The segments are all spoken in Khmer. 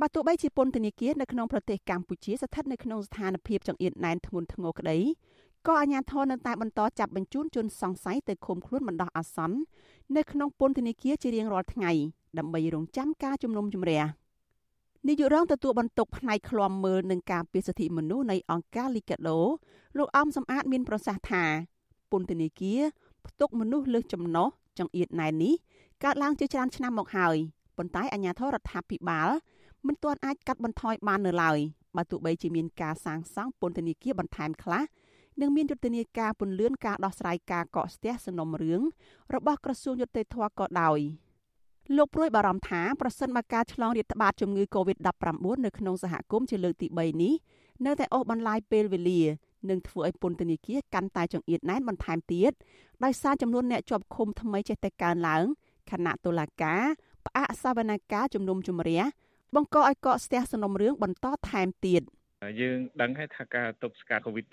បើទោះបីជាពន្ធនាគារនៅក្នុងប្រទេសកម្ពុជាស្ថិតនៅក្នុងស្ថានភាពចង្អៀតណែនធ្ងន់ធ្ងរក្តីក៏អាជ្ញាធរនៅតែបន្តចាប់បញ្ជូនជនសង្ស័យទៅឃុំខ្លួនបណ្ដោះអាសន្ននៅក្នុងពន្ធនាគារជារៀងរាល់ថ្ងៃដើម្បីរងចាំការជំនុំជម្រះនាយករងទទួលបន្ទុកផ្នែកឃ្លាំមើលនឹងការពារសិទ្ធិមនុស្សនៃអង្គការ Liga do លោកអំសំអាតមានប្រសាសន៍ថាពន្ធនាគារផ្ទុកមនុស្សលើសចំណុះចង្អៀតណែននេះកើតឡើងជាច្រើនឆ្នាំមកហើយប៉ុន្តែអាជ្ញាធររដ្ឋាភិបាល មិនទាន់អាចកាត់បន្ថយបាននៅឡើយបើទោះបីជាមានការសាងសង់ពន្ធនាគារបន្ថែមខ្លះនិងមានយុទ្ធនាការពន្លឿនការដោះស្រាយការកកស្ទះសំណុំរឿងរបស់ក្រសួងយុតិធធក៏ដោយលោកព្រួយបារម្ភថាប្រសិនបើការឆ្លងរាតត្បាតជំងឺ Covid-19 នៅក្នុងសហគមន៍ជាលើកទី3នេះនៅតែអូសបន្លាយពេលវេលានឹងធ្វើឲ្យពន្ធនាគារកាន់តែចង្អៀតណែនបន្ថែមទៀតដោយសារចំនួនអ្នកជាប់ឃុំថ្មីចេះតែកើនឡើងខណៈតុលាការផ្អាកសវនកម្មជំនុំជម្រះ បង្កឲ្យកកស្ទះសំណុំរឿងបន្តថែមទៀត។ យើងដឹងហើយថាការទប់ស្កាត់ COVID-19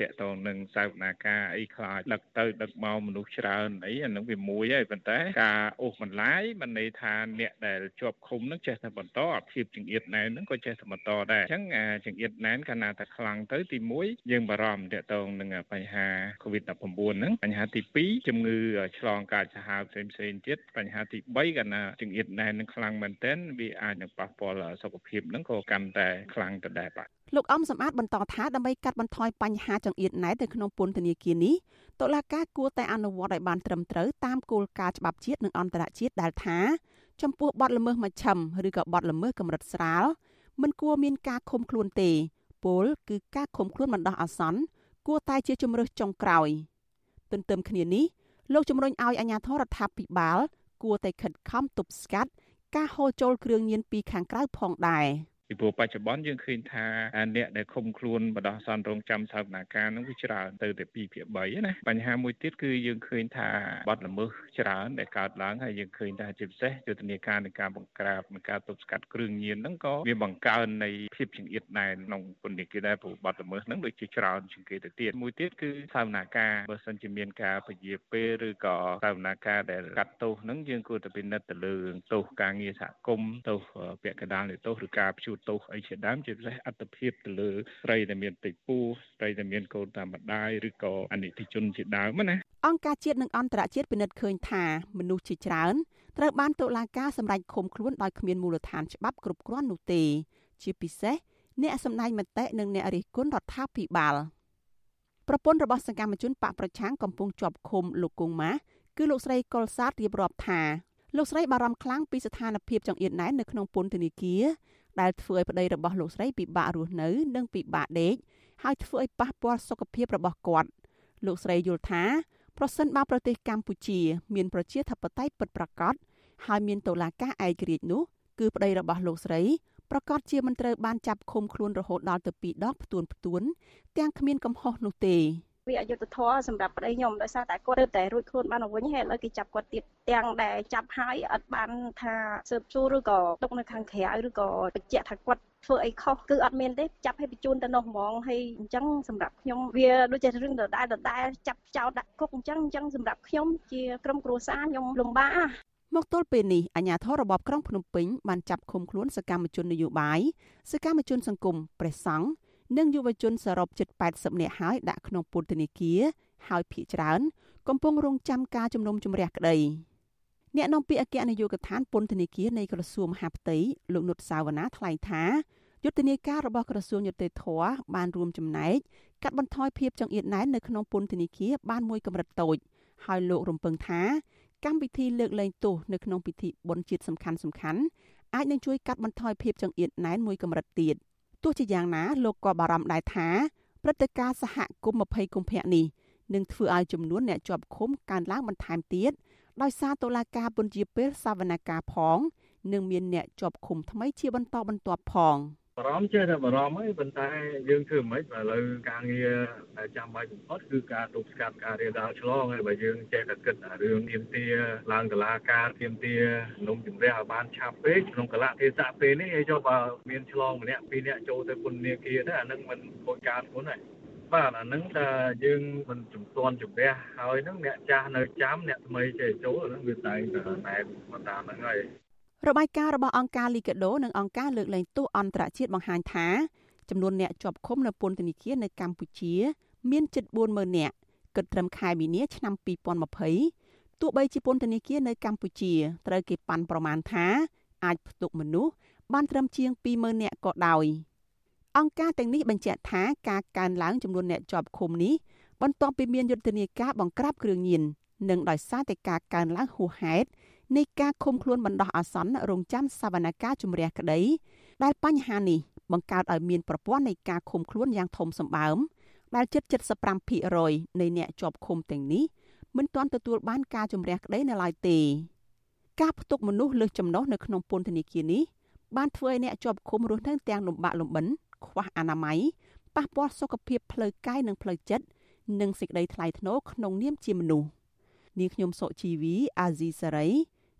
តាក់ទងនឹងសវនាការអីខ្លាចដឹកទៅដឹកមកមនុស្សច្រើនអីអានឹងវាមួយហើយប៉ុន្តែការអូសបន្លាយមិនន័យថាអ្នកដែលជាប់ឃុំនឹងចេះតែបន្តអាភាពចង្អៀតណែននឹងក៏ចេះតែបន្តដែរអញ្ចឹងចង្អៀតណែនកាលណាតែខ្លាំងទៅទី1យើងបារម្ភតាក់ទងនឹងបញ្ហា COVID-19 ហ្នឹងបញ្ហាទី2ជំងឺឆ្លងកាចសាហាវផ្សេងផ្សេងទៀតបញ្ហាទី3កាលណាចង្អៀតណែននឹងខ្លាំងមែនទែនវាអាចនឹងប៉ះពាល់សុខភាពហ្នឹងក៏កាន់តែខ្លាំងទៅដែរបាទលោកអំសំអាតបន្តថាដើម្បីកាត់បន្ថយបញ្ហាចង្អៀតណែតនៅក្នុងពន្ធនាគារនេះតុលាការគួរតែអនុវត្តឲ្យបានត្រឹមត្រូវតាមគោលការណ៍ច្បាប់ជាតិនិងអន្តរជាតិដែលថាចំពោះបទល្មើសមជ្ឈិមឬក៏បទល្មើសកម្រិតស្រាលមិនគួរមានការឃុំខ្លួនទេពលគឺការឃុំខ្លួនបណ្ដោះអាសន្នគួរតែជាជំរើសចុងក្រោយ ទន្ទឹមគ្នានេះលោកជំរុញឲ្យអាជ្ញាធររដ្ឋាភិបាល គួរតែខិតខំទប់ស្កាត់ការហូរចូលគ្រឿងញៀនពីខាងក្រៅផងដែរ។ ពីព្រោះបច្ចុប្បន្នយើងឃើញថាអ្នកដែលឃុំខ្លួនបដោះសន្នរងចាំសវនាការនឹងវាច្រើនទៅតែ2ភាគ3ណាបញ្ហាមួយទៀតគឺយើងឃើញថាបាត់ល្មើសច្រើនដែលកើតឡើងហើយយើងឃើញថាជាពិសេសយុទ្ធនាការនៃការបង្ក្រាបនៃការទប់ស្កាត់គ្រឿងញៀនហ្នឹងក៏វាបង្កើននៃភាពចង្អៀតណែនក្នុងពន្ធនាគារដែរព្រោះបាត់ល្មើសហ្នឹងដូចជាច្រើនជាងគេទៅទៀតមួយទៀតគឺសវនាការបើសិនជាមានការពជាពេលឬក៏សវនាការដែលកាត់ទោសហ្នឹងយើងគួរតែពិនិត្យទៅលើទោសការងារសហគមន៍ទោសពាក់កណ្ដាលនៃទោសឬការព្យួរទោសអីជាដើមជាពិសេសអត្តភាពទៅលើស្រីដែលមានតិចពូស្រីដែលមានកូនតាមម្ដាយឬក៏អនិច្ចជនជាដើមណាអង្គការជាតិនិងអន្តរជាតិពិនិត្យឃើញថាមនុស្សជាច្រើនត្រូវបានតុលាការសម្រេចឃុំខ្លួនដោយគ្មានមូលដ្ឋានច្បាប់គ្រប់គ្រាន់នោះទេ ជាពិសេសអ្នកសម្ដែងមតិនិងអ្នករិះគន់រដ្ឋាភិបាលប្រពន្ធរបស់សកម្មជនបកប្រឆាំងកំពុងជាប់ឃុំលោកគង់ម៉ាគឺលោកស្រីកុលសាទរៀបរាប់ថាលោកស្រីបារម្ភខ្លាំងពីស្ថានភាពចង្អៀតណែននៅក្នុងពន្ធនាគារ ដែលធ្វើឲ្យប្តីរបស់លោកស្រីពិបាករស់នៅ និងពិបាកដេកហើយធ្វើឲ្យប៉ះពាល់សុខភាពរបស់គាត់លោកស្រីយល់ថាប្រសិនបើប្រទេសកម្ពុជា មានប្រជាធិបតេយ្យពិតប្រាកដហើយមានតុលាការឯករាជ្យនោះគឺប្តីរបស់លោកស្រីប្រកាសជាមិនត្រូវបានចាប់ឃុំខ្លួនរហូតដល់ទៅ2ដងផ្ទួនផ្ទួនទាំងគ្មានកំហុសនោះទេ វាអយុត្តិធម៌សម្រាប់ប្តីខ្ញុំដោយសារតែគាត់ទៅតែរួចខ្លួនបានមកវិញហើយឥឡូវគេចាប់គាត់ទៀតទាំងដែលចាប់ហើយអត់បានថាស៊ើបសួរឬក៏ទុកនៅខាងក្រៅឬក៏បញ្ជាក់ថាគាត់ធ្វើអីខុសគឺអត់មានទេចាប់ឲ្យបញ្ជូនទៅនោះហ្មងហើយអញ្ចឹងសម្រាប់ខ្ញុំវាដូចជារឿងដដែលដដែលចាប់ចោលដាក់គុកអញ្ចឹងអញ្ចឹងសម្រាប់ខ្ញុំជាក្រុមគ្រួសារខ្ញុំលំបាកមកទល់ពេលនេះអាជ្ញាធររបបក្រុងភ្នំពេញបានចាប់ឃុំខ្លួនសកម្មជននយោបាយសកម្មជនសង្គមព្រះសង្ឃ និងយុវជនសរុបជិត80នាក់ហើយដាក់ក្នុងពន្ធនាគារហើយភ ieck ច្រើន កំពុងរងចាំការជំនុំជម្រះក្តីអ្នកនាំពាក្យអគ្គនាយកដ្ឋានពន្ធនាគារនៃក្រសួងមហាផ្ទៃលោកនុតសាវណ្ណាថ្លែងថាយុទ្ធនាការរបស់ក្រសួងយុតិធធបានរួមចំណែកកាត់បន្ថយភាពចង្អៀតណែននៅក្នុងពន្ធនាគារបានមួយកម្រិតតូច ហើយលោករំពឹងថាកម្មវិធីលើកលែងទោសនៅក្នុងពិធីបុណ្យជាតិសំខាន់សំខាន់អាចនឹងជួយកាត់បន្ថយភាពចង្អៀតណែនមួយកម្រិតទៀត។ ទោះជាយ៉ាងណាលោកក៏បារម្ភដែរថាព្រឹត្តិការណ៍សហគមន៍20កុម្ភៈនេះនឹងធ្វើឲ្យចំនួនអ្នកជាប់ឃុំកើនឡើងបន្ថែមទៀតដោយសារតុលាការពន្យាពេលសវនកម្មផង និងមានអ្នកជាប់ឃុំថ្មីជាបន្តបន្ទាប់ផង។ បារម្ភចេះតែបារម្ភហើយប៉ុន្តែយើងធ្វើមិនឥឡូវការងារដែលចាំបាច់បំផុតគឺការទប់ស្កាត់ការរាលដាលឆ្លងហើយបើយើងចេះតែគិតរឿងទៀមទាឡើងតឡាការទៀមទានំជំរះឲ្យបានឆាប់ពេកក្នុងកលៈទេសៈពេលនេះហើយចុះបើមានឆ្លងម្នាក់ពីរនាក់ចូលទៅពន្ធនាគារទៅអានឹងមិនខូចការធ្ងន់ហើយបាទអានឹងថាយើងមិនជំទាន់ជំរះហើយនឹងអ្នកចាស់នៅចាំអ្នកថ្មីចេះចូលអានឹងវាតែងតែណែនតាមហ្នឹងហើយ របាយការណ៍របស់អង្គការលីកាដូនិងអង្គការលើកលែងទោសអន្តរជាតិបង្ហាញថាចំនួនអ្នកជាប់ឃុំនៅពន្ធនាគារនៅកម្ពុជា មានជិត40000នាក់គិតត្រឹមខែមីនាឆ្នាំ2020ទោះបីជាពន្ធនាគារនៅកម្ពុជាត្រូវគេប៉ាន់ប្រមាណថាអាចផ្ទុកមនុស្សបានត្រឹមជាង20000នាក់ក៏ដោយអង្គការទាំងនេះបញ្ជាក់ថាការកើនឡើងចំនួនអ្នកជាប់ឃុំនេះបន្ទាប់ពីមានយុទ្ធនាការបង្ក្រាបគ្រឿងញៀននិងដោយសារតែការកើនឡើងហួសហេតុ នៃការឃុំខ្លួនបណ្ដោះអាសន្នរងចាំសវនកម្មជំរះក្តីដែលបញ្ហានេះបង្កើតឲ្យមានប្រព័ន្ធនៃការឃុំខ្លួនយ៉ាងធំសម្បើមដែលជិត75%នៃអ្នកជាប់ឃុំទាំងនេះមិនទាន់ទទួលបានការជំរះក្តីនៅឡើយទេការផ្ទុកមនុស្សលើសចំណុះនៅក្នុងពន្ធនាគារនេះបានធ្វើឲ្យអ្នកជាប់ឃុំរស់នៅទាំងលំបាកលំបិនខ្វះអនាម័យប៉ះពាល់សុខភាពផ្លូវកាយនិងផ្លូវចិត្តនិងសេចក្តីថ្លៃថ្នូរក្នុងនាមជាមនុស្សនាងខ្ញុំសុជីវីអាស៊ីសេរី